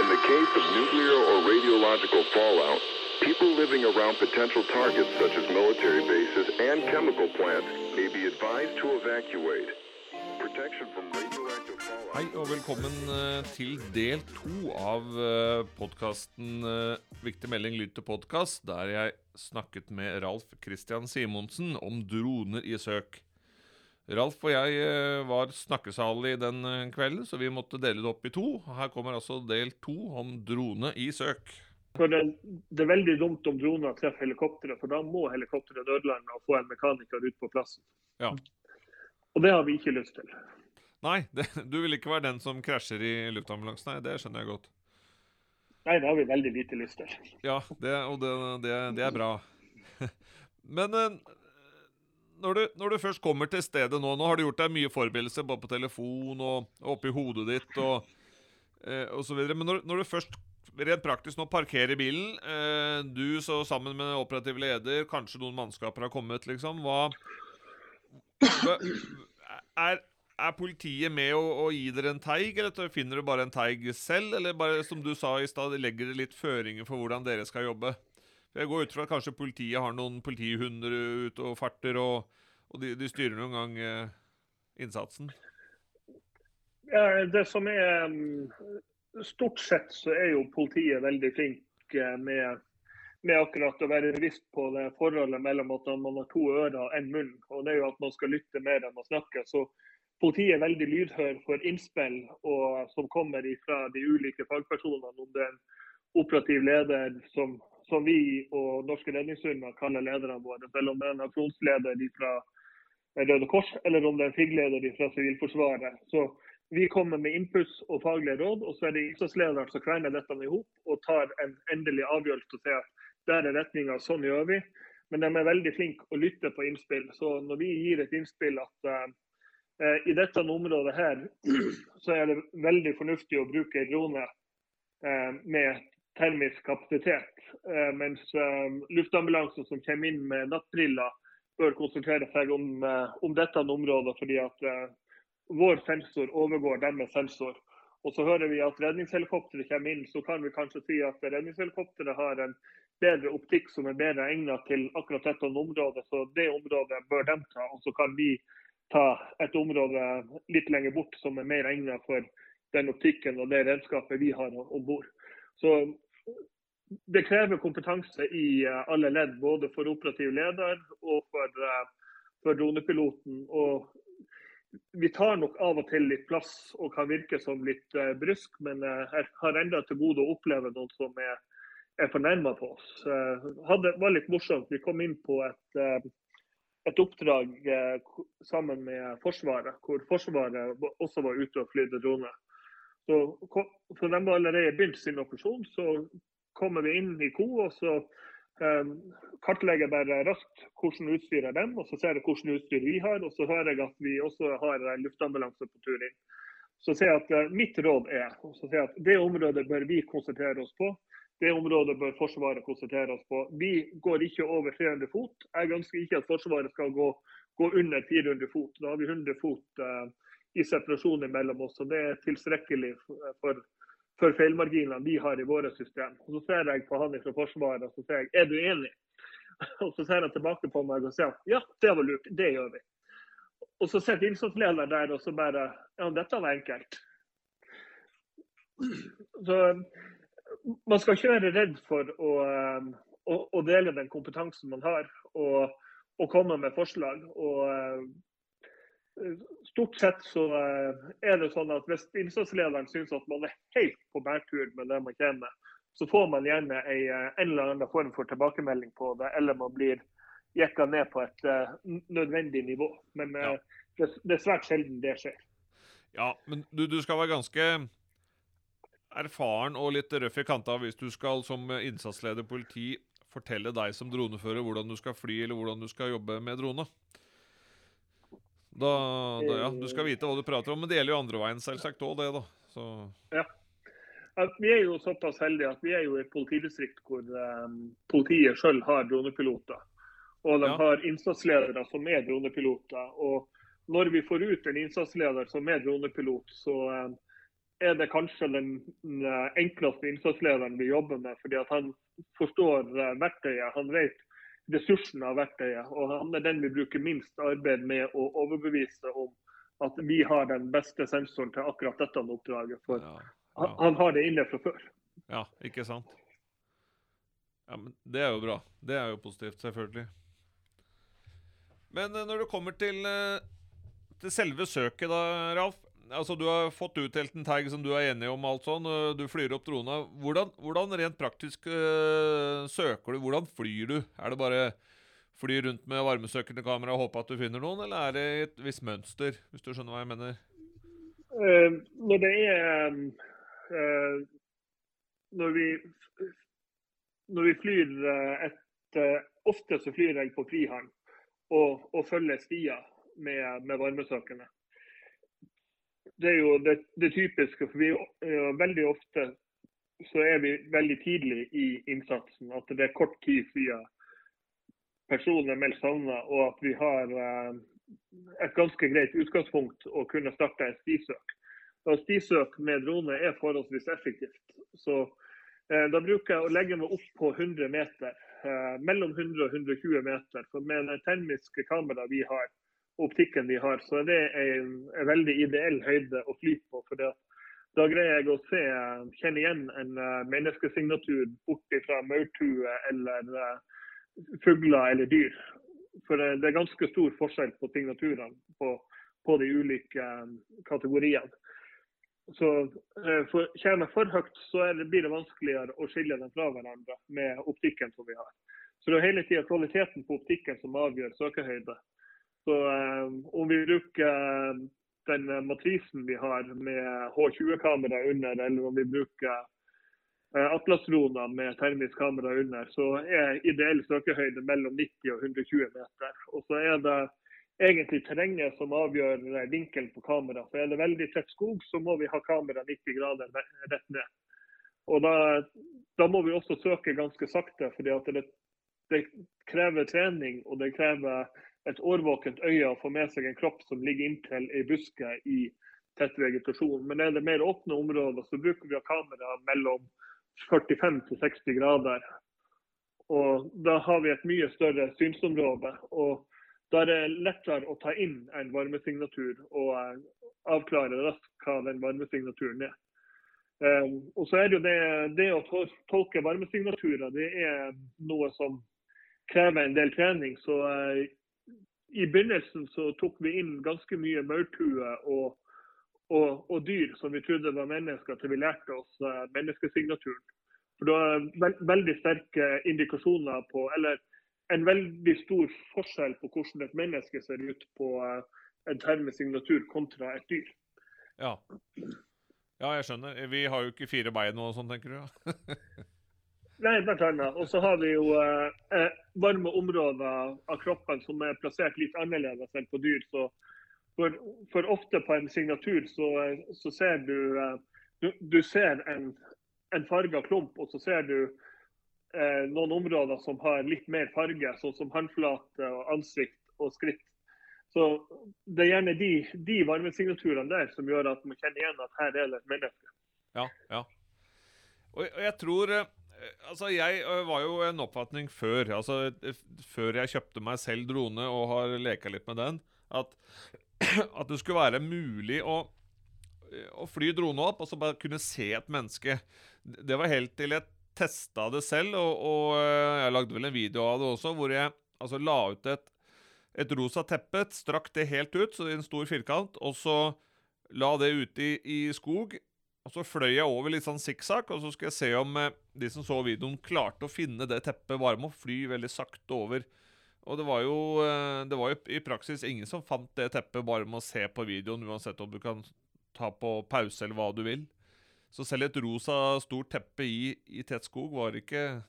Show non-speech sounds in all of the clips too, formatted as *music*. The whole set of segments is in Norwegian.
In the case of nuclear or radiological fallout, people living around potential targets such as military bases and chemical plants may be advised to evacuate. Protection from radioactive fallout. Hei og velkommen eh, til del to av podkasten Viktig melding lyd til podkast, der jeg snakket med Ralf Christian Simonsen om droner i søk. Ralf og jeg eh, var snakkesalige den eh, kvelden, så vi måtte dele det opp i to. Her kommer altså del to om drone i søk. For det, det, er veldig dumt om droner treffer helikopteret, for da må helikopteret nødlande og få en mekaniker ut på plassen. Ja. Og det har vi ikke lyst til. Nei, *laughs* det, du vil ikke være den som krasjer i luftambulansen? Nei, det skjønner jeg godt. Nei, det har vi veldig lite lyst til. Ja, det, og det, det, det er bra. *laughs* Men eh, når du, når du, først kommer til stedet nå Nå har du gjort deg mye forberedelser både på telefon og oppi hodet ditt og, eh, og så videre. Men når, når, du først rent praktisk nå parkerer bilen, eh, du så sammen med operativ leder, kanskje noen mannskaper har kommet, liksom, hva er, er politiet med å, å, gi dere en teig, eller finner du bare en teig selv? Eller bare, som du sa i stad, legger dere litt føringer for hvordan dere skal jobbe? Jeg går ut fra at kanskje politiet har noen politihunder ute og farter, og, og de, de, styrer noen gang eh, innsatsen? Ja, det som er mm, Stort sett så er jo politiet veldig flink eh, med, med akkurat å være bevisst på det forholdet mellom at man har to ører og én munn. og det er jo at man skal lytte mer enn å snakke. Så Politiet er veldig lydhør for innspill og, som kommer fra de ulike fagpersonene. Om det er en operativ leder som som vi og Norske redningshunder kaller lederne våre. Selv om det er en aksjonsleder fra Røde Kors, eller om det er en FIG-leder fra Sivilforsvaret. Så vi kommer med innputs og faglige råd, og så er det innsatslederen som kverner dette i hop og tar en endelig avgjørelse og sier at der er retninga, sånn gjør vi. Men de er veldig flinke å lytte på innspill. Så når vi gir et innspill at uh, i dette området her, *clears throat* så er det veldig fornuftig å bruke drone uh, med termisk kapasitet. Eh, mens eh, luftambulansen som kommer inn med nattbriller, bør konsentrere seg om, eh, om dette området, fordi at vår sensor overgår deres sensor. Og så hører vi at redningshelikopteret kommer inn, så kan vi kanskje si at redningshelikopteret har en bedre optikk som er bedre egnet til akkurat dette området. Så det området bør de ta. Og så kan vi ta et område litt lenger bort som er mer egnet for den optikken og det redskapet vi har om bord. Så det krever kompetanse i eh, alle ledd, både for operativ leder og for, eh, for dronepiloten. Og vi tar nok av og til litt plass og kan virke som litt uh, brysk, men jeg har enda til gode å oppleve noen som er, er fornærma på oss. Det var litt morsomt. Vi kom inn på et, et oppdrag sammen med Forsvaret, hvor Forsvaret også var ute og flydde drone. Så, så de var allerede begynt sin operasjon, så kommer vi inn i ko, og så um, kartlegger bare raskt hvordan utstyr er dem, og så ser jeg hvordan utstyr vi har. Og så hører jeg at vi også har en luftambulanse på tur inn. Så sier jeg at uh, mitt råd er at det området bør vi konsentrere oss på. Det området bør Forsvaret konsentrere oss på. Vi går ikke over 300 fot. Jeg ønsker ikke at Forsvaret skal gå, gå under 400 fot. Da har vi 100 fot uh, i separasjon mellom oss. og Det er tilstrekkelig for, for feilmarginene vi har i våre system. Og Så ser jeg på han fra Forsvaret og så sier jeg, er du enig? *laughs* Og Så ser han tilbake på meg og sier ja, det var lurt, det gjør vi. Og så sitter innsatslederen der og så bare ja, dette var enkelt. Så Man skal ikke være redd for å, å, å dele den kompetansen man har, og, og komme med forslag. og Stort sett så eh, er det sånn at hvis innsatslederen syns at man er helt på bærtur med det man kommer så får man gjerne ei, eh, en eller annen form for tilbakemelding på det, eller man blir jekka ned på et uh, nødvendig nivå. Men ja. det, det, er svært sjelden det skjer. Ja, men du, du skal være ganske erfaren og litt røff i kanta hvis du skal som innsatsleder politi fortelle deg som dronefører hvordan du skal fly eller hvordan du skal jobbe med drone. Da, da, ja, Du skal vite hva du prater om, men det gjelder jo andre veien selvsagt òg, det. da. Så. Ja. Vi er jo såpass heldige at vi er jo i et politidistrikt hvor um, politiet sjøl har dronepiloter. Og de ja. har innsatsledere som er dronepiloter. Og når vi får ut en innsatsleder som er dronepilot, så um, er det kanskje den enkleste innsatslederen vi jobber med. fordi at han forstår verktøyet. Han vet ressursen av verktøyet. Og han er den vi bruker minst arbeid med å overbevise om at vi har den beste sensoren til akkurat dette oppdraget. For ja, ja. han har det inne fra før. Ja, ikke sant. Ja, men Det er jo bra. Det er jo positivt, selvfølgelig. Men når det kommer til, til selve søket, da, Ralf altså Du har fått utdelt en tag som du er enig om, alt sånn, du flyr opp drona. Hvordan, hvordan rent praktisk øh, søker du? Hvordan flyr du? Er det bare fly rundt med varmesøkende kamera og håpe at du finner noen, eller er det et visst mønster, hvis du skjønner hva jeg mener? Uh, når det er uh, når, vi, når vi flyr uh, Ofte så flyr jeg på frihånd og, og følger stier med, med varmesøkende det er jo det, det typiske. for vi ja, Veldig ofte så er vi veldig tidlig i innsatsen. At det er kort tid siden personen er meldt savna, og at vi har eh, et ganske greit utgangspunkt å kunne starte en stisøk. Og stisøk med drone er forholdsvis effektivt. Så eh, Da bruker jeg å legge meg opp på 100 meter. Mellom 100 og 120 meter. For med det termiske kameraet vi har, optikken vi har, så er det en, en veldig ideell høyde å fly på. for da greier jeg å se, kjenne igjen en uh, menneskesignatur bort fra maurtue eller uh, fugler eller dyr. For det, det, er ganske stor forskjell på signaturene på, på de ulike um, kategoriene. Så for, Kommer jeg for høyt, så det, blir det vanskeligere å skille dem fra hverandre med optikken som vi har. Så det er hele tida kvaliteten på optikken som avgjør søkehøyde. Så eh, om vi bruker eh, den matrisen vi har med H20-kamera under, eller om vi bruker eh, Atlas-droner med termisk kamera under, så er ideell søkehøyde mellom 90 og 120 meter. Og så er det egentlig terrenget som avgjør vinkelen på kamera. For er det veldig tett skog, så må vi ha kamera 90 grader rett ned. Og da, da må vi også søke ganske sakte, fordi det, det krever trening og det krever et årvåkent øye og få med seg en kropp som ligger inntil ei buske i tett vegetasjon. Men er det mer åpne områder, så bruker vi kamera mellom 45 til 60 grader. Og da har vi et mye større synsområde. og da er det lettere å ta inn en varmesignatur og eh, avklare raskt hva den varmesignaturen er. Um, og så er det jo det, det å tolke varmesignaturer, det er noe som krever en del trening. Så uh, i begynnelsen så tok vi inn ganske mye maurtue og, og, og, dyr som vi trodde var mennesker, til vi lærte oss uh, menneskesignaturen. For det var veld, veldig sterke indikasjoner på, eller en veldig stor forskjell på hvordan et menneske ser ut på uh, en termesignatur kontra et dyr. Ja. ja, jeg skjønner. Vi har jo ikke fire bein og sånn, tenker du? *laughs* Nei, blant annet. Og så har vi jo eh, eh, varme områder av kroppen som er plassert litt annerledes enn på dyr. Så for, for ofte på en signatur så, så ser du, eh, du, du ser en, en farga klump, og så ser du eh, noen områder som har litt mer farge, sånn som håndflate, og ansikt og skritt. Så Det er gjerne de, de varmesignaturene der som gjør at man kjenner igjen at her er det et menneske. Ja, ja. Og jeg tror Eh, altså, Jeg var jo en oppfatning før, altså før jeg kjøpte meg selv drone og har leka litt med den, at, *clears throat* at det skulle være mulig å, å fly drone opp og så bare kunne se et menneske. Det var helt til jeg testa det selv, og, og jeg lagde vel en video av det også, hvor jeg altså la ut et, et rosa teppe, strakk det helt ut, så i en stor firkant, og så la det ute i, i skog og Så fløy jeg over litt sånn sikksakk, og så skulle jeg se om eh, de som så videoen, klarte å finne det teppet bare med å fly veldig sakte over. Og det var jo eh, det var jo i praksis ingen som fant det teppet bare med å se på videoen, uansett om du kan ta på pause eller hva du vil. Så selv et rosa stort teppe i, i tett skog var ikke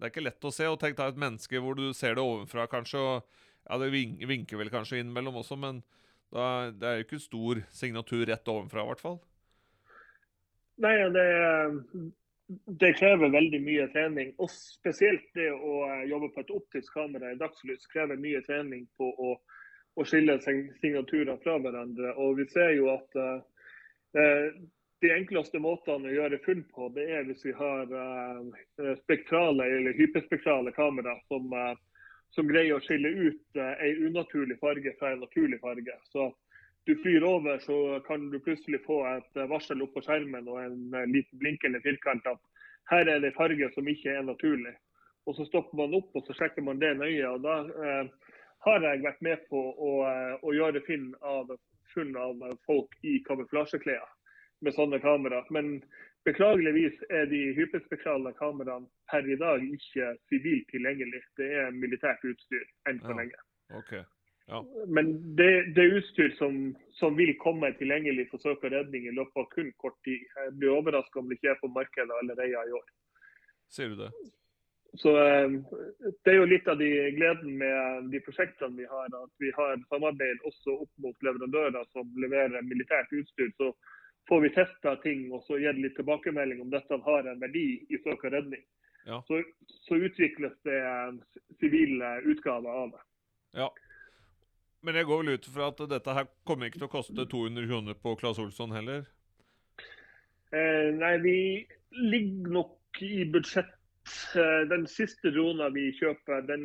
Det er ikke lett å se. Og tenk deg et menneske hvor du ser det ovenfra, kanskje, og ja, det vinker vel kanskje innimellom også, men da, det er jo ikke stor signatur rett ovenfra, i hvert fall. Nei, det, det, krever veldig mye trening. Og spesielt det å eh, jobbe på et optisk kamera i dagslys krever mye trening på å, å skille signaturer fra hverandre. Og vi ser jo at uh, de enkleste måtene å gjøre funn på, det er hvis vi har uh, spektrale eller hyperspektrale kamera som, uh, som, greier å skille ut uh, en unaturlig farge fra en naturlig farge. Så du flyr over, så kan du plutselig få et varsel opp på skjermen og en uh, liten blinkende firkant at her er det farge som ikke er naturlig. Og Så stopper man opp og så sjekker man det nøye. og Da har jeg vært med på å, å gjøre funn av, av folk i kamuflasjeklær med sånne kamera. Men beklageligvis er de hyperspektrale kameraene per i dag ikke sivilt tilgjengelig. Det er militært utstyr enn så lenge. Okay. Ja. Men det, det, er utstyr som, som, vil komme tilgjengelig for søk og redning i løpet av kun kort tid. Jeg blir overraska om det ikke er på markedet allerede i år. Ser du det? Så eh, Det er jo litt av de gleden med de prosjektene vi har. At vi har samarbeid også opp mot leverandører som leverer militært utstyr. Så får vi testa ting og så gitt litt tilbakemelding om dette har en verdi i søk og redning. Ja. Så, så, utvikles det sivile utgaver av det. Ja. Men jeg går vel ut fra at dette her kommer ikke til å koste 200 kroner på Claes Olsson heller? Eh, nei, vi ligger nok i budsjett. Eh, den siste drona vi kjøper, den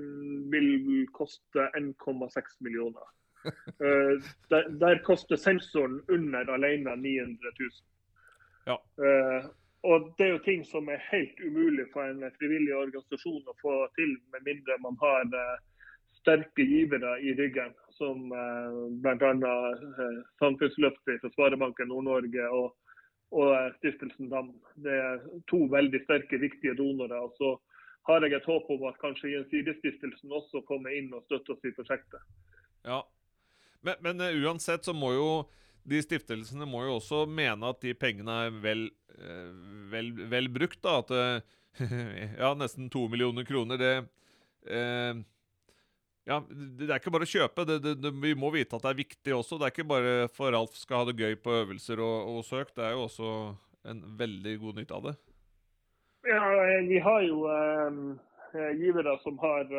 vil koste 1,6 millioner. Uh, *laughs* der, der, koster sensoren under alene 900 000. Ja. Uh, og Det er jo ting som er helt umulig for en frivillig organisasjon å få til, med mindre man har uh, sterke givere i ryggen, som uh, bl.a. Uh, Samfunnsløftet fra Sparebanken Nord-Norge og, og Stiftelsen DAM. Det er to veldig sterke, viktige donorer. og så har jeg et håp om at kanskje Gjensidigestiftelsen også kommer inn og støtter oss i prosjektet. Ja, men, men uansett så må jo de stiftelsene må jo også mene at de pengene er vel, vel, vel brukt. da, At *laughs* ja, nesten to millioner kroner, det ja, Det er ikke bare å kjøpe. Det, det, det, vi må vite at det er viktig også. Det er ikke bare for Ralf skal ha det gøy på øvelser og, og søk. Det er jo også en veldig god nytte av det. Ja, vi har jo givere som har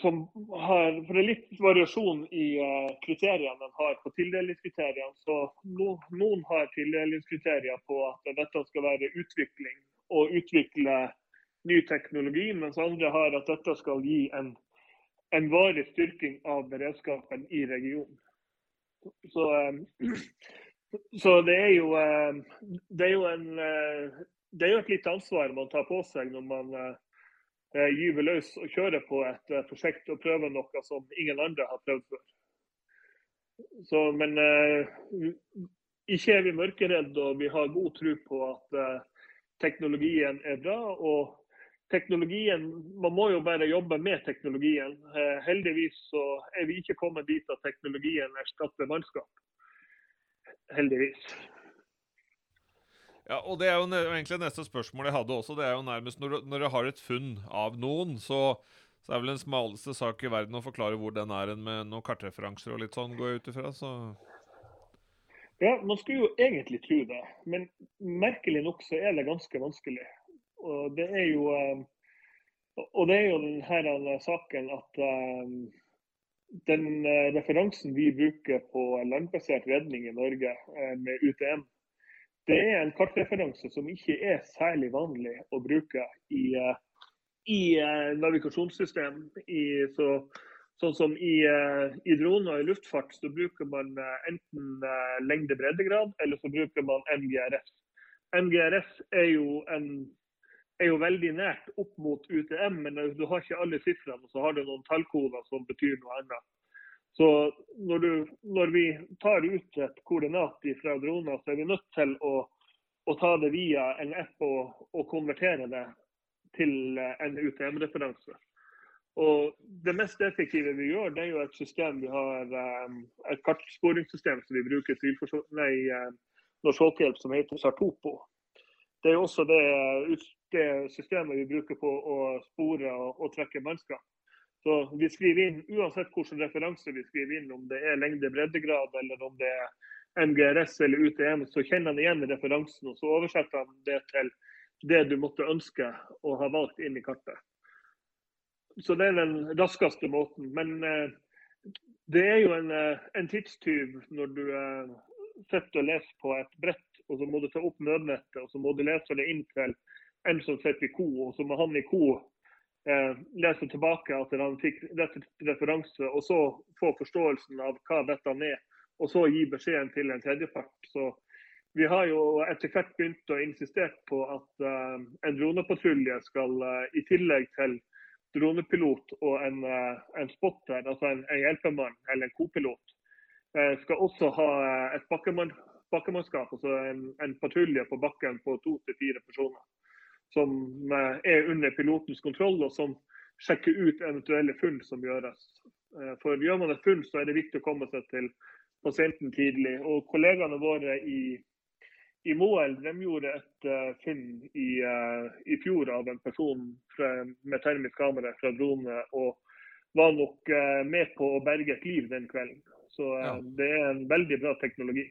som har For det er litt variasjon i eh, kriteriene de har på tildelingskriteriene. Så no, Noen har tildelingskriterier på at dette skal være utvikling og utvikle ny teknologi, mens andre har at dette skal gi en, en varig styrking av beredskapen i regionen. Så, um, *clears throat* så det, er jo, um, det er en uh, det er jo et lite ansvar man tar på seg når man gyver Eh, løs og kjører på et eh, prosjekt og prøver noe som ingen andre har prøvd før. Så, men ikke er vi mørkeredde, og vi har god tro på at teknologien er bra. og teknologien, Man må jo bare jobbe med teknologien. Uh, heldigvis så er vi ikke kommet dit at teknologien erstatter mannskap. Heldigvis. Ja, og Det er jo egentlig neste spørsmål jeg hadde også. Det er jo nærmest Når når du har et funn av noen, så, så er vel den smaleste sak i verden å forklare hvor den er med noen kartreferanser og litt sånn, går jeg ut ifra. Så. Ja, man skulle jo egentlig tro det. Men merkelig nok så er det ganske vanskelig. Og det er jo, eh, og det er jo denne saken at eh, den eh, referansen vi bruker på landbasert redning i Norge med UTM, det er en kartreferanse som ikke er særlig vanlig å bruke i, eh, i eh, navigasjonssystem. I, så, sånn som i, eh, i droner og i luftfart så bruker man enten lengde-breddegrad, eller så bruker man MGRS. MGRS er jo, en, er jo veldig nært opp mot UTM, men du har ikke alle sifrene. Så har du noen tallkoder som betyr noe annet. Så når, du, når, vi tar ut et koordinat fra droner, så er vi nødt til å, å ta det via en app og, og konvertere det til en UTM-referanse. Og Det mest effektive vi gjør, det er jo et system vi har um, et kartsporingssystem som vi bruker til nei, um, Norsk Folkehjelp som heter Sartopo. Det er også det, det systemet vi bruker på å spore og, og trekke mannskap. Så vi skriver inn, Uansett hvilken referanse vi skriver inn, om det er lengde-breddegrad eller om det er MGRS eller UTM, så kjenner han igjen referansen og så oversetter han det til det du måtte ønske å ha valgt inn i kartet. Så det er den raskeste måten. Men eh, det er jo en, eh, en tidstyv når du, eh, sitter og leser på et brett, og så må du ta opp nødnettet, og så må du lese det inn til en som sitter i ko, og så må han i ko eh, lese tilbake at han fikk rett referanse, og så få forståelsen av hva dette er, og så gi beskjeden til en tredjepart. Så vi har jo etter hvert begynt å insistere på at eh, en dronepatrulje skal, eh, i tillegg til dronepilot og en, uh, en spotter, altså en, en hjelpemann eller en kopilot, skal også ha et bakkemann, bakkemannskap, altså en, en patrulje på bakken på to til fire personer som er under pilotens kontroll, og som sjekker ut eventuelle funn som gjøres. Eh, for gjør man et funn, så er det viktig å komme seg til pasienten tidlig. Og kollegaene våre i, i Moelv de gjorde et uh, funn i, uh, i, fjor av en person fra, med termisk kamera fra drone, og var nok uh, med på å berge et liv den kvelden. Så ja. det er en veldig bra teknologi.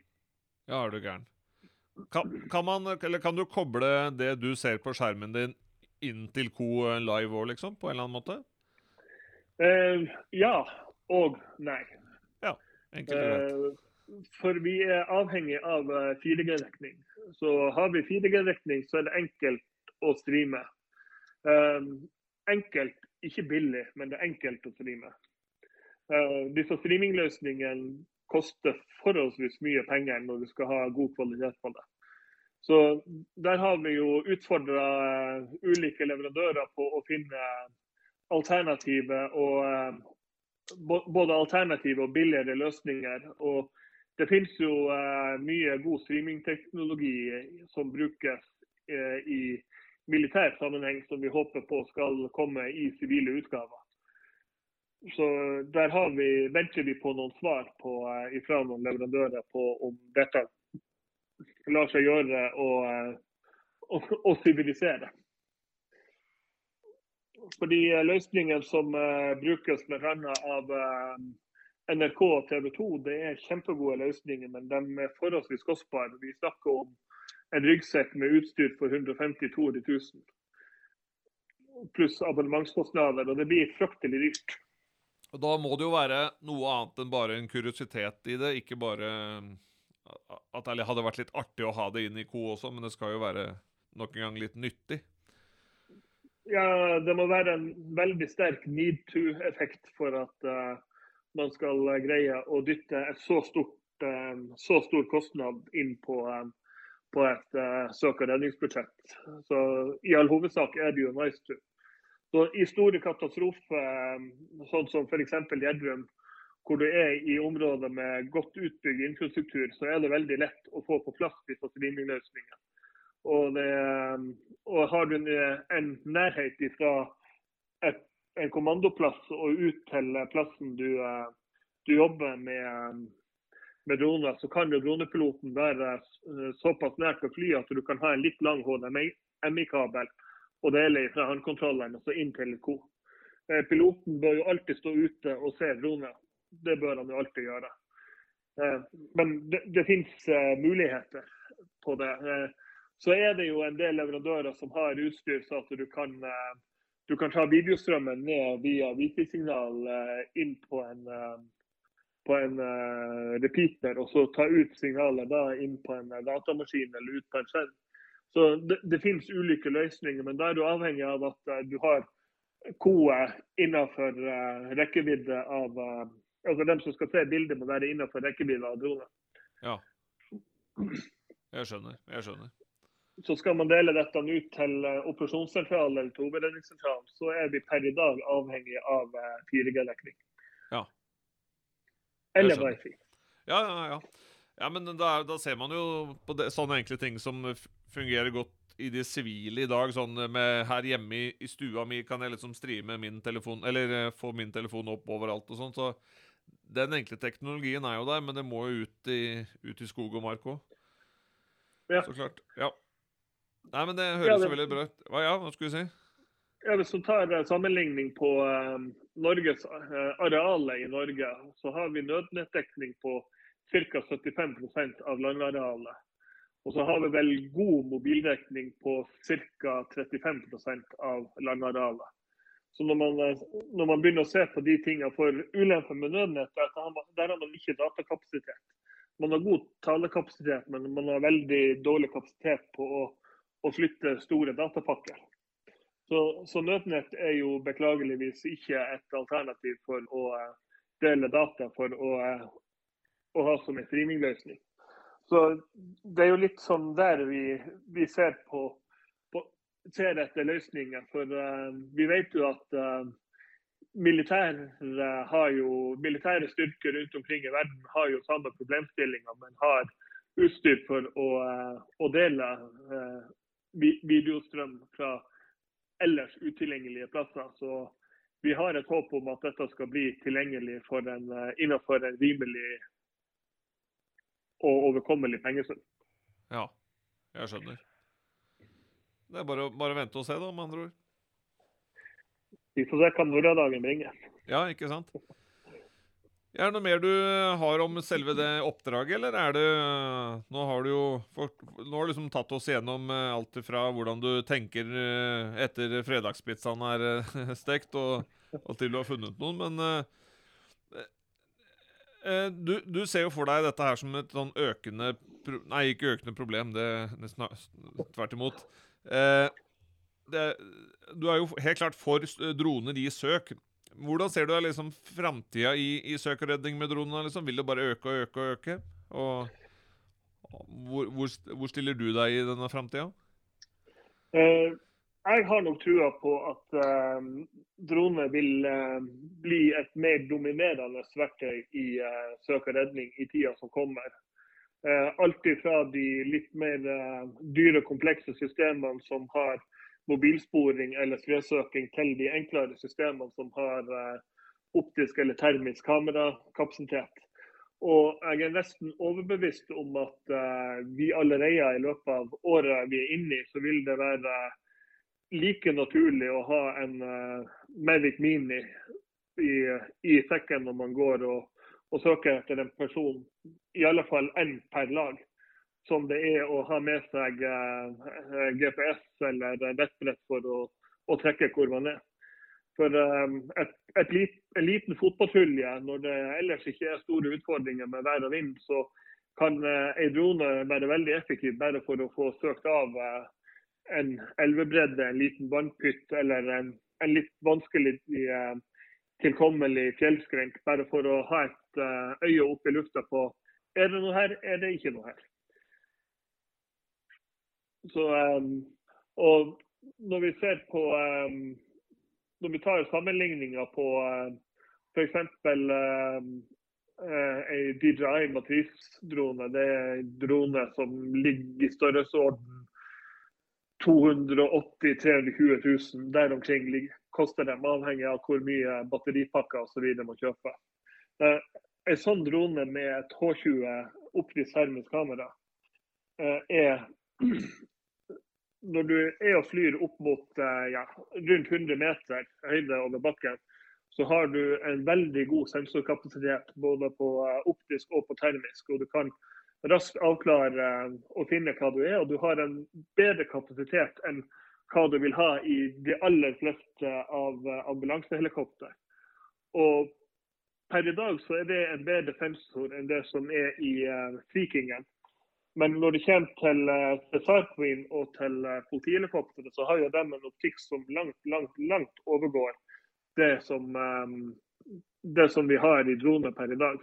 Ja, er du gæren. Kan, kan, man, kan, du koble det du ser på skjermen din, inn til Co live òg, liksom? På en eller annen måte? Uh, ja og nei. Ja, enkelt og greit. Uh, for vi er avhengig av 4G-dekning. Eh, så har vi 4G-dekning, så er det enkelt å streame. Uh, enkelt, ikke billig, men det er enkelt å streame. disse streamingløsningene koster forholdsvis mye penger når du skal ha god kvalitet på det. Så Der har vi jo utfordra ulike leverandører på å finne alternative og uh, både alternative og billigere løsninger. Og det finnes jo uh, mye god streamingteknologi som brukes i militær sammenheng, som vi håper på skal komme i sivile utgaver. Så der vi, venter vi på noen svar på, eh, fra noen leverandører på om dette lar seg gjøre å sivilisere. Fordi løsningen som uh, brukes bl.a. av NRK og TV 2, det er kjempegode løsninger, men de er forholdsvis kostbare. Vi snakker om en ryggsekk med utstyr for 150 000-200 000. Pluss abonnementskostnader, og det blir fryktelig dyrt. Og Da må det jo være noe annet enn bare en kuriositet i det. Ikke bare at det hadde vært litt artig å ha det inn i Co også, men det skal jo være nok en gang litt nyttig. Ja, det må være en veldig sterk need to-effekt for at uh, man skal greie å dytte et så, stort, uh, så stor kostnad inn på, uh, på et søk- og redningsbudsjett. Så i all hovedsak er det jo nice to. Så I store katastrofer, eh, sånn som f.eks. Gjerdrum, hvor du er i områder med godt utbygd infrastruktur, så er det veldig lett å få på plass disse streamingløsningene. Og, eh, og har du en nærhet fra en kommandoplass og ut til plassen du, eh, du jobber med, med droner, så kan jo dronepiloten være såpass nært å fly at du kan ha en litt lang HDMI-kabel og dele fra håndkontrollene og så inn til ko. Eh, piloten bør jo alltid stå ute og se droner. Det bør han jo alltid gjøre. Eh, men det, det finnes eh, muligheter på det. Så er det jo en del leverandører som har utstyr så at du kan, du kan ta videostrømmen ned via wifi-signal inn på en, på en repeater, og så ta ut signalet da inn på en datamaskin eller ut på en skjerm. Så det, det finnes ulike løsninger, men da er du avhengig av at uh, du har koe innenfor uh, rekkevidde av uh, Altså dem som skal se bildet, må være innenfor rekkevidde av dronen. Ja. Jeg skjønner. Jeg skjønner. Så skal man dele dette ut til operasjonssentralen eller til hovedredningssentralen, så er vi per i dag avhengig av 4G-dekning. Ja. Eller wifi. Ja, ja, ja. Ja, men da, da, ser man jo på det, sånne enkle ting som fungerer godt i det sivile i dag. Sånn med her hjemme i, i, stua mi kan jeg liksom streame min telefon Eller uh, få min telefon opp overalt og sånn. Så den enkle teknologien er jo der, men det må jo ut i, ut i skog og mark òg. Ja. Så klart. Ja. Nei, men det høres ja, det... veldig bra ut. Hva, ja, hva skulle du si? Ja, Hvis du tar uh, sammenligning på uh, Norges arealet i Norge, så har vi nødnettdekning på ca. 75% av landarealet. Og så har vi vel god mobildekning på ca. 35% av landarealet. Så når man, når man, begynner å se på de tingene for ulemper med nødnett, der har man ikke datakapasitet. man har god talekapasitet, men man har veldig dårlig kapasitet på å, å flytte store datapakker. Så, så, Nødnett er jo beklageligvis ikke et alternativ for å uh, dele data for å, uh, å ha som en streamingløsning. Så Det er jo litt sånn der vi, vi ser, på, på, ser etter løsninger. For uh, vi vet jo at militære, jo, militære styrker rundt omkring i verden har jo samme problemstillinger, men har utstyr for å, å dele eh, videostrøm fra ellers utilgjengelige plasser. Så vi har et håp om at dette skal bli tilgjengelig en, eh, innenfor en rimelig og overkommelig pengesum. Ja, jeg skjønner. Det er bare, bare vente og se, da, med andre ord. Vi får se hva morgendagen bringer. Ja, ikke sant? Er det noe mer du har om selve det oppdraget, eller er det Nå har du jo nå har du liksom tatt oss gjennom eh, alt fra hvordan du tenker eh, etter fredagspizzaen er eh, *laughs* stekt, og, og til du har funnet noen, men du, du, ser jo for deg dette her som et sånn økende Nei, ikke økende problem, det nesten tvert imot. Eh, det, du er jo helt klart for droner i søk. Hvordan ser du liksom framtida i, i søk og redning med dronene? Liksom? Vil det bare øke og øke og øke? Og hvor, hvor, hvor stiller du deg i denne framtida? Eh, jeg har nok trua på at uh, droner vil uh, bli et mer dominerende verktøy i uh, søk og redning i tida som kommer. Uh, alt fra de litt mer dyre, komplekse systemene som har mobilsporing eller skredsøking til de enklere systemene som har eh, optisk eller termisk kamerakapasitet. Og jeg er nesten overbevist om at vi allerede i løpet av året vi er inne i, så vil det være like naturlig å ha en Mavic Mini i, i sekken når man går og, og søker etter en person. I alle fall én per lag som det er å ha med seg eh, GPS eller nettbrett for å, å, trekke hvor man er. For eh, et, et lit, en liten fotpatrulje, når det ellers ikke er store utfordringer med vær og vind, så kan eh, ei drone være veldig effektiv bare for å få søkt av eh, en elvebredde, en liten vannpytt eller en, en litt vanskelig eh, tilkommelig fjellskrenk, bare for å ha et eh, øye opp i lufta på er det noe her, er det ikke noe her. Så, um, og når vi ser på Når vi tar sammenligninger på f.eks. en DJI matrisdrone, det er en drone som ligger i størrelsesorden 280 320 000. Der omkring koster dem, avhengig av hvor mye batteripakker osv. må kjøpe. Eh, en sånn drone med et H20 optisk termisk kamera eh, er *clears throat* når du er og flyr opp mot eh, ja, rundt 100 meter høyde over bakken, så har du en veldig god sensorkapasitet både på eh, optisk og på termisk. og Du kan raskt avklare eh, og finne hva du er. Og du har en bedre kapasitet enn hva du vil ha i de aller fleste av ambulansehelikopter. Og per i dag så er det en bedre sensor enn det som er i Sea Kingen. Men når det kommer til Star Queen og til politihelikopteret, så har jo de en optikk som langt, langt, langt overgår det som, det som vi har i droner per i dag.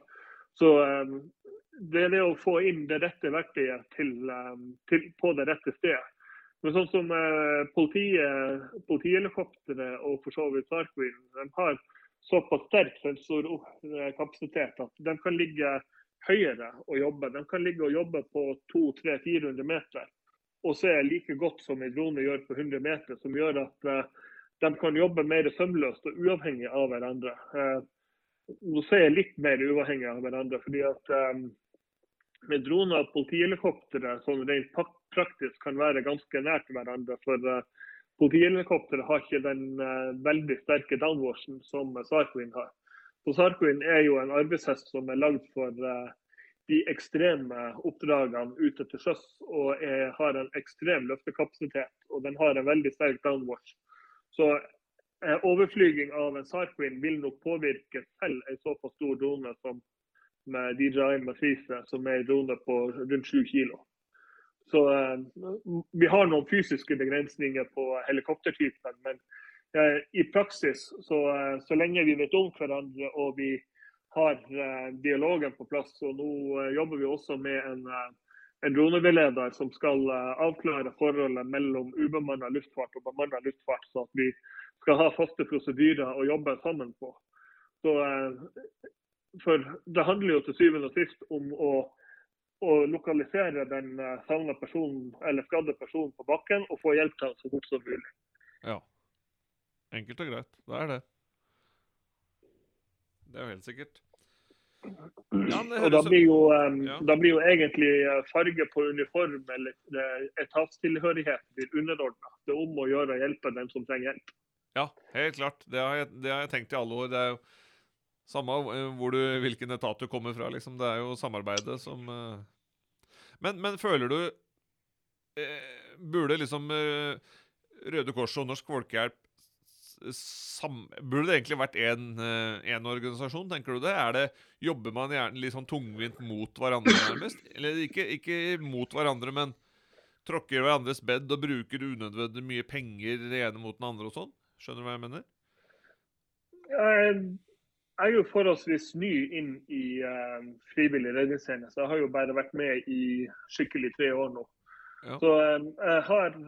Så det er det å få inn det rette verktøyet til, um, til, på det rette stedet. Men sånn som uh, politiet, politihelikopteret og for så vidt SAR de har såpass sterk sensorkapasitet at de kan ligge høyere å jobbe. De kan ligge og jobbe på 200-400 meter og se like godt som en drone gjør på 100 meter, som gjør at uh, de kan jobbe mer sømløst og uavhengig av hverandre. Uh, nå ser jeg litt mer uavhengig av hverandre, fordi at um, med droner og politihelikoptre sånn rent praktisk kan være ganske nært hverandre. For uh, har ikke den uh, veldig sterke downwashen som Sarkoin har. Så Sarkoin er jo en arbeidshest som er lagd for uh, de ekstreme oppdragene ute til sjøs. Og er, har en ekstrem løftekapasitet. Og den har en veldig sterk downwash. Så overflyging av en Sarkoin vil nok påvirke selv en såpass stor drone som, med DJI Matrice, som er en på rundt 7 kg. Så eh, vi har noen fysiske begrensninger på helikoptertypen. Men eh, i praksis, så, eh, så, lenge vi vet om hverandre og vi har dialogen på plass, og nå jobber vi også med en, en droneveileder som skal avklare forholdet mellom ubemanna luftfart og bemanna luftfart, så at vi skal ha faste prosedyrer å jobbe sammen på. Så, for Det handler jo til syvende og sist om å å lokalisere den eh, savna personen eller skadde personen på bakken og få hjelp til ham så fort som mulig. Ja. Enkelt og greit. Det er det. Det er jo helt sikkert. Ja, og da blir, jo, um, ja. da blir, jo, egentlig eh, farge på uniform eller etatstilhørighet blir underordna. Det er om å gjøre å hjelpe den som trenger hjelp. Ja, helt klart. Det har, jeg, det har jeg tenkt i alle år. Det er jo samme eh, hvor du, hvilken etat du kommer fra, liksom. Det er jo samarbeidet som uh... men, men, føler du eh, Burde liksom uh, Røde Kors og Norsk Folkehjelp sam, Burde det egentlig vært én organisasjon, tenker du det? Er det Jobber man gjerne litt sånn tungvint mot hverandre, nærmest? Eller ikke, ikke mot hverandre, men tråkker hverandres bed og bruker unødvendig mye penger det ene mot den andre og sånn? Skjønner du hva jeg mener? Uh jeg er jo forholdsvis ny inn i uh, frivillig redningstjeneste. Jeg har jo bare vært med i skikkelig tre år nå. Ja. Så um, jeg, har,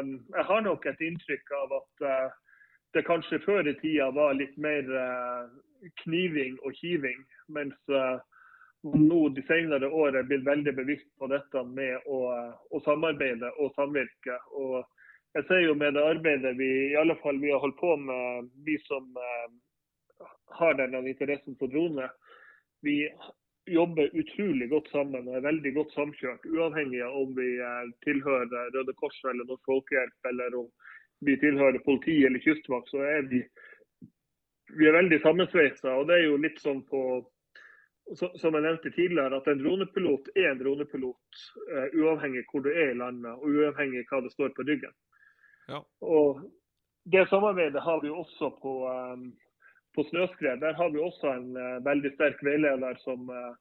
um, jeg, har, nok et inntrykk av at uh, det kanskje før i tida var litt mer kniving og kiving. Mens nå de senere året er blitt veldig bevisst på dette med å, å samarbeide og samvirke. Og jeg ser jo med det arbeidet vi i alle fall vi har holdt på med, vi som har denne interessen for drone. Vi jobber utrolig godt sammen og er veldig godt samkjørt. Uavhengig av om vi eh, tilhører Røde Kors eller Norsk Folkehjelp, eller om vi tilhører politi eller kystvakt, så er vi, vi er veldig sammensveisa. Og det er jo litt sånn på som jeg nevnte tidligere, at en dronepilot er en dronepilot, uh, uavhengig hvor du er i landet og uavhengig hva det står på ryggen. Ja. Og Det samarbeidet har vi også på, um, på snøskred. Der har vi også en uh, veldig sterk veileder som, uh,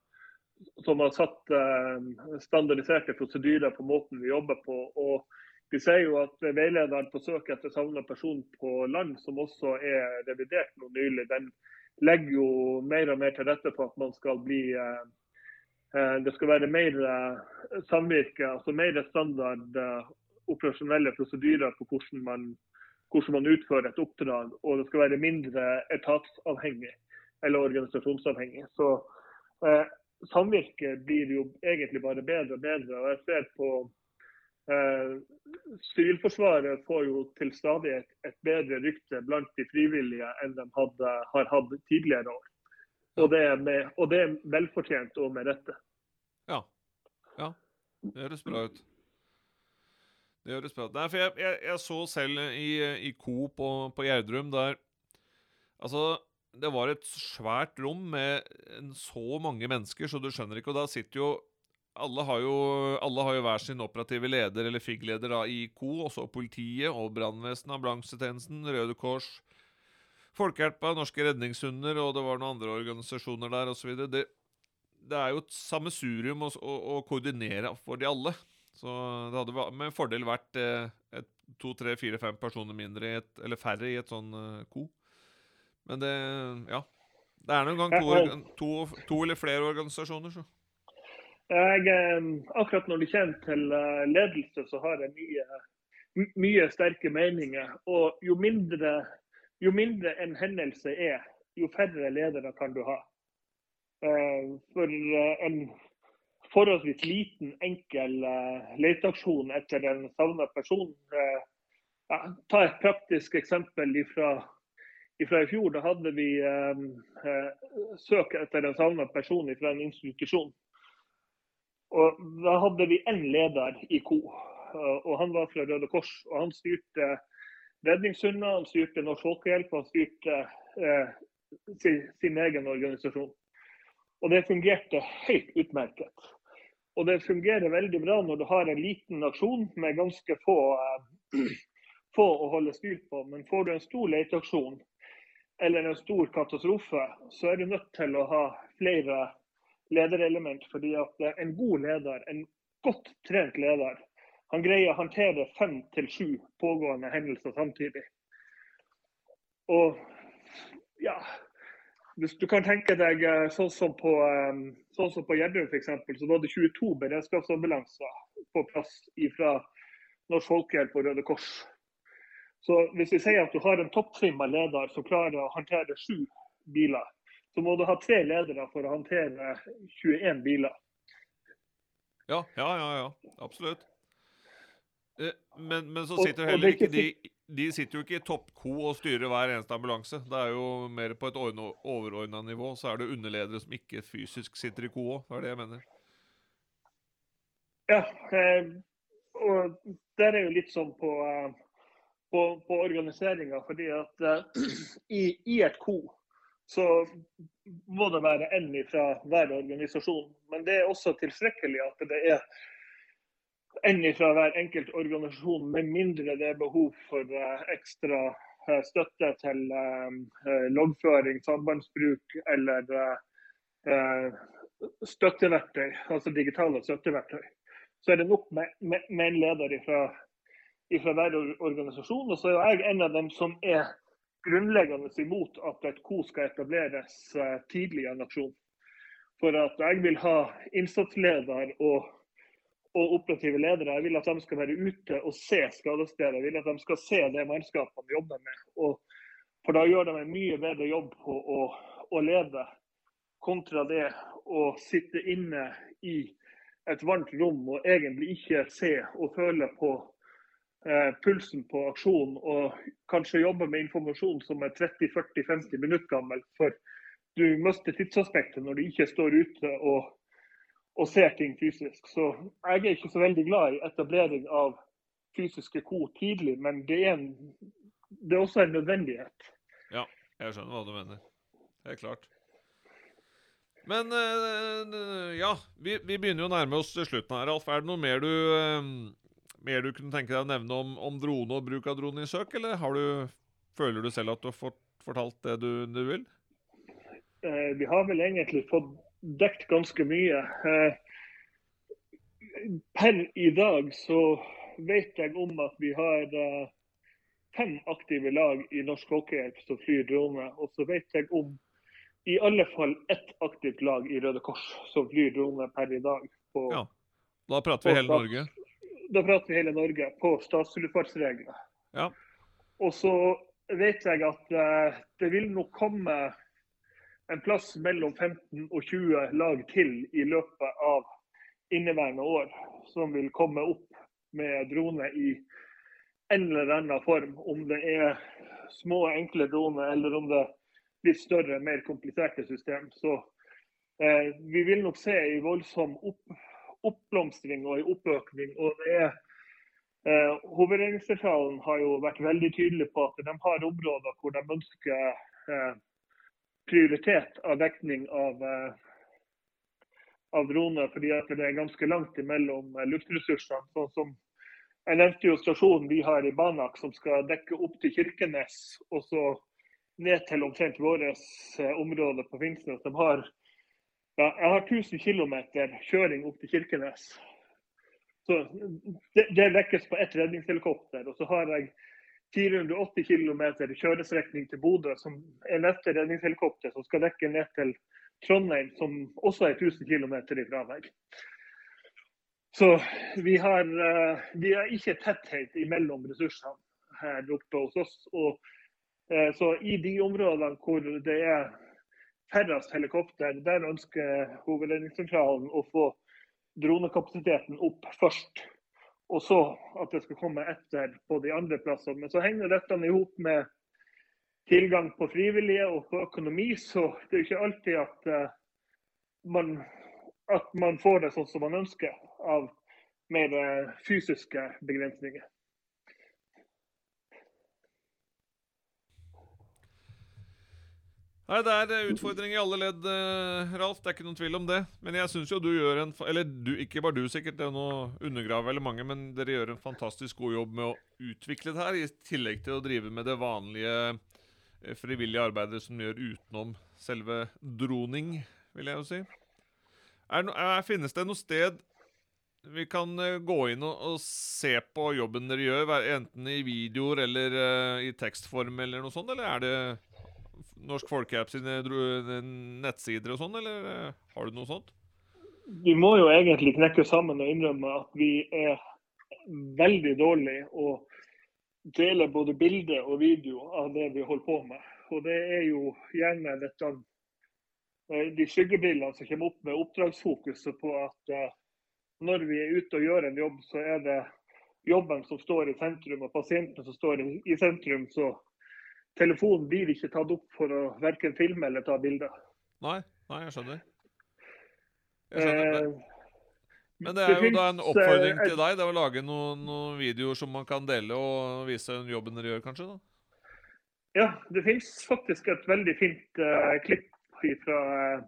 som har satt uh, standardiserte prosedyrer på måten vi jobber på. Og vi ser jo at veilederen på søk etter savna person på land, som også er revidert nå nylig, den legger jo mer og mer til rette for at man skal bli det skal være mer samvirke, altså mer standard operasjonelle prosedyrer på hvordan man hvordan man utfører et oppdrag, og det skal være mindre etatsavhengig eller organisasjonsavhengig. Så eh, Samvirket blir jo egentlig bare bedre og bedre. og jeg ser på eh, Sivilforsvaret får jo til stadig et, et, bedre rykte blant de frivillige enn de hadde, har hatt tidligere år. Og det, med, og det er velfortjent og med rette. Ja. ja. Det høres bra ut. Det høres bra. Nei, for jeg, jeg, jeg, så selv i, i Coop på, på Gjerdrum der Altså, det var et svært rom med så mange mennesker, så du skjønner ikke. Og da sitter jo alle har jo, alle har jo hver sin operative leder eller FIG-leder i CO, også politiet og brannvesenet, ambulansetjenesten, Røde Kors, Folkehjelpa, Norske Redningshunder, og det var noen andre organisasjoner der osv. Det, det er jo et sammensurium å, å, å koordinere for de alle. Så det hadde med fordel vært eh, et, to, tre, fire, fem personer mindre et, eller færre i et sånn uh, ko. Men det Ja. Det er nå en gang to, to, to, eller flere organisasjoner, så. Jeg, eh, akkurat når det kommer til ledelse, så har jeg mye, mye sterke meninger. Og jo mindre, jo mindre en hendelse er, jo færre ledere kan du ha. For en forholdsvis liten, enkel uh, leteaksjon etter en savna person. Uh, ja, ta et praktisk eksempel fra i fjor. Da hadde vi uh, søk etter en savna person fra en institusjon. Og Da hadde vi én leder i KO, og han var fra Røde Kors. og Han styrte redningshunder, han styrte Norsk Folkehjelp han styrte sin, sin egen organisasjon. Og det fungerte helt utmerket. Og det fungerer veldig bra når du har en liten nasjon med ganske få, uh, *clears throat* få å holde styr på. Men får du en stor leteaksjon eller en stor katastrofe, så er du nødt til å ha flere lederelement. Fordi at eh, en god leder, en godt trent leder, han greier å håndtere fem til sju pågående hendelser samtidig. Og ja Hvis du kan tenke deg eh, sånn som på, eh, sånn som på Gjerdrum f.eks., så var det 22 beredskapsambulanser på plass fra Norsk Folkehjelp og Røde Kors. Så hvis vi sier at du har en topptrimma leder som klarer å håndtere sju biler, så må du ha tre ledere for å håndtere 21 biler. Ja, ja, ja. ja. Absolutt. Eh, men, men, så sitter heller ikke de De sitter jo ikke i toppko og styrer hver eneste ambulanse. Det er jo mer på et overordna nivå. Så er det underledere som ikke fysisk sitter i ko òg. Det er det jeg mener. Ja, eh, og der er jo litt sånn på, eh, på, på organiseringa. Fordi at eh, *clears throat* i, i, et ko så må det være én fra hver organisasjon. Men det er også tilstrekkelig at det er enn fra hver enkelt organisasjon, med mindre det er behov for uh, ekstra uh, støtte til uh, loggføring, sambandsbruk eller støtteverktøy, altså digitale støtteverktøy. Så er det nok med en leder fra, hver organisasjon. Og så er jeg en av dem som er grunnleggende imot at et KO skal etableres tidlig i en aksjon. For at jeg vil ha innsatsleder og og operative ledere. Jeg vil at de skal være ute og se skadestedet. Jeg vil at de skal se det mannskapene jobber med. Og for da gjør de en mye bedre jobb på å, å lede, kontra det å sitte inne i et varmt rom og egentlig ikke se og føle på eh, pulsen på aksjonen, og kanskje jobbe med informasjon som er 30-40-50 minutter gammel. For du mister tidsaspektet når du ikke står ute og og ser ting fysisk. Så jeg er ikke så veldig glad i etablering av fysiske ko tidlig, men det er, en, det er også en nødvendighet. Ja, jeg skjønner hva du mener. Helt klart. Men uh, ja, vi, vi, begynner jo å nærme oss slutten her, Alf. Er det noe mer du, uh, mer du kunne tenke deg å nevne om, om, drone og bruk av drone i søk, eller du, føler du selv at du har fått fortalt det du, du vil? Uh, vi har vel egentlig fått dekt ganske mye. Eh, per i dag så vet jeg om at vi har eh, fem aktive lag i Norsk Folkehjelp som flyr drone. Og så vet jeg om i alle fall ett aktivt lag i Røde Kors som flyr drone per i dag. På, ja. Da prater vi hele stats, Norge? Da prater vi hele Norge på statsluftfartsregler. Ja. Og så vet jeg at uh, det vil nok komme en plass mellom 15 og 20 lag til i løpet av inneværende år, som vil komme opp med drone i en eller annen form. Om det er små, enkle droner, eller om det er litt større, mer kompliserte system. Så eh, vi vil nok se en voldsom opp, oppblomstring og en oppøkning. og det er eh, Hovedredningssentralen har jo vært veldig tydelig på at de har områder hvor de ønsker eh, prioritet av dekning av, eh, av droner, fordi det er ganske langt imellom eh, luftressursene. Sånn som jeg nevnte jo stasjonen vi har i Banak, som skal dekke opp til Kirkenes og så ned til omtrent vårt eh, område på Finnsnes. De har, ja, jeg har 1000 km kjøring opp til Kirkenes. Så det, det dekkes på ett redningshelikopter. Og så har jeg 480 km kjørestrekning til Bodø, som er neste redningshelikopter som skal dekke ned til Trondheim, som også er 1000 km ifra meg. Så vi har, eh, vi har ikke tetthet mellom ressursene her oppe hos oss. Og, eh, så i de områdene hvor det er færrest helikopter, der ønsker Hovedredningssentralen å få dronekapasiteten opp først og så at det skal komme etter på de andre plassene. Men så henger dette i hop med tilgang på frivillige og på økonomi, så det er jo ikke alltid at, uh, man, at man får det sånn som man ønsker av mer uh, fysiske begrensninger. Nei, Det er utfordringer i alle ledd, eh, Ralf. Det er ikke noen tvil om det. Men jeg syns jo du gjør en Eller du, ikke bare du, sikkert. Det er noe undergrave veldig mange. Men dere gjør en fantastisk god jobb med å utvikle det her, i tillegg til å drive med det vanlige eh, frivillige arbeidet som gjør utenom selve droning, vil jeg jo si. Er, er, finnes det noe sted vi kan gå inn og, og, se på jobben dere gjør, enten i videoer eller i tekstform eller noe sånt, eller er det Norsk Folkehjelp sine nettsider og sånn, eller uh, har du noe sånt? Vi må jo egentlig knekke sammen og innrømme at vi er veldig dårlige å dele både bilde og video av det vi holder på med. Og det er jo gjerne dette de skyggebrillene som kommer opp med oppdragsfokuset på at når vi er ute og gjør en jobb, så er det jobben som står i sentrum, og pasienten som står i sentrum. Så telefonen blir ikke tatt opp for å verken filme eller ta bilder. Nei, nei, jeg skjønner. Jeg skjønner det. Eh, Men det er jo da en oppfordring til deg det er å lage noen, noen, videoer som man kan dele og vise jobben dere gjør, kanskje? da? Ja, det finnes faktisk et veldig fint uh, klipp fra uh,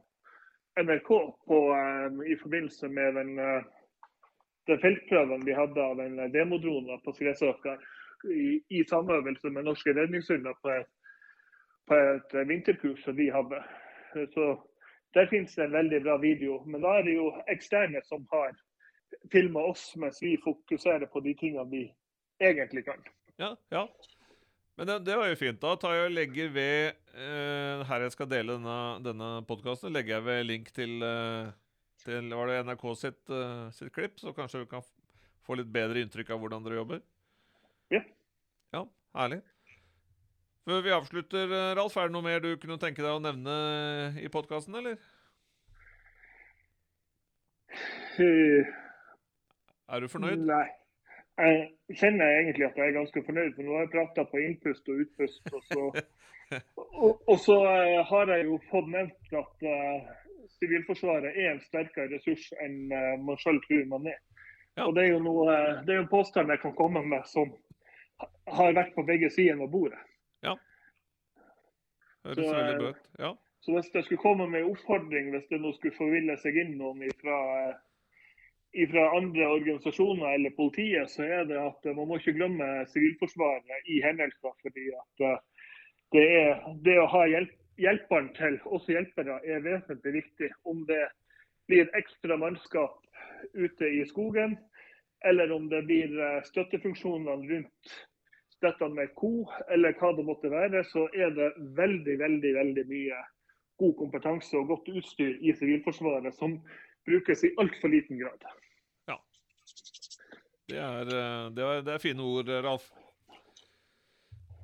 NRK på, uh, i forbindelse med den den feltprøven vi hadde av en demodrone på Skresåker i, i samøvelse med norske redningshunder på et, på et vinterkurs som vi hadde. Så Der finnes det en veldig bra video. Men da er det jo eksterne som har filma oss, mens vi fokuserer på de tingene vi egentlig kan. Ja, ja. Men det, det, var jo fint. Da tar jeg og legger ved eh, Her jeg skal dele denne, denne podkasten, legger jeg ved link til eh, til var det NRK sitt, uh, sitt klipp, så kanskje vi kan få litt bedre inntrykk av hvordan dere jobber? Ja. Ja, Herlig. Før vi avslutter, eh, Ralf, er det noe mer du kunne tenke deg å nevne i podkasten, eller? Uh, er du fornøyd? Nei. Jeg kjenner egentlig at jeg er ganske fornøyd, for nå har jeg prata på innpust og utpust. Og så, *laughs* og, og så har jeg jo fått nevnt at uh, Sivilforsvaret er en sterkere ressurs enn uh, man selv tror man er. Ja. Og Det er jo noe, det er en påstand jeg kan komme med som har vært på begge sider av bordet. Ja. Høres så, veldig bøt. Ja. Så hvis jeg skulle komme med en oppfordring, hvis det nå skulle forville seg inn noen ifra, ifra andre organisasjoner eller politiet, så er det at man må ikke glemme Sivilforsvaret i hendelser. fordi at det, er, det å ha hjelp hjelperen til oss hjelpere er vesentlig viktig. Om det blir ekstra mannskap ute i skogen, eller om det blir eh, støttefunksjonene rundt dette med ko, eller hva det måtte være, så er det veldig, veldig, veldig mye god kompetanse og godt utstyr i Sivilforsvaret som brukes i altfor liten grad. Ja. Det er, eh, det er, det er fine ord, Ralf.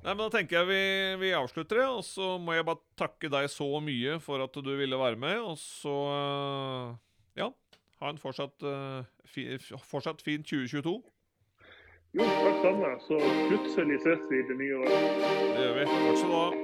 Nei, men Da tenker jeg vi, vi, avslutter det. Og så må jeg bare takke deg så mye for at du ville være med. Og så ja, ha en fortsatt, uh, fi, fortsatt fin 2022. Jo, takk samme. Så plutselig ses vi i det nye året. Det gjør vi. Takk skal du ha.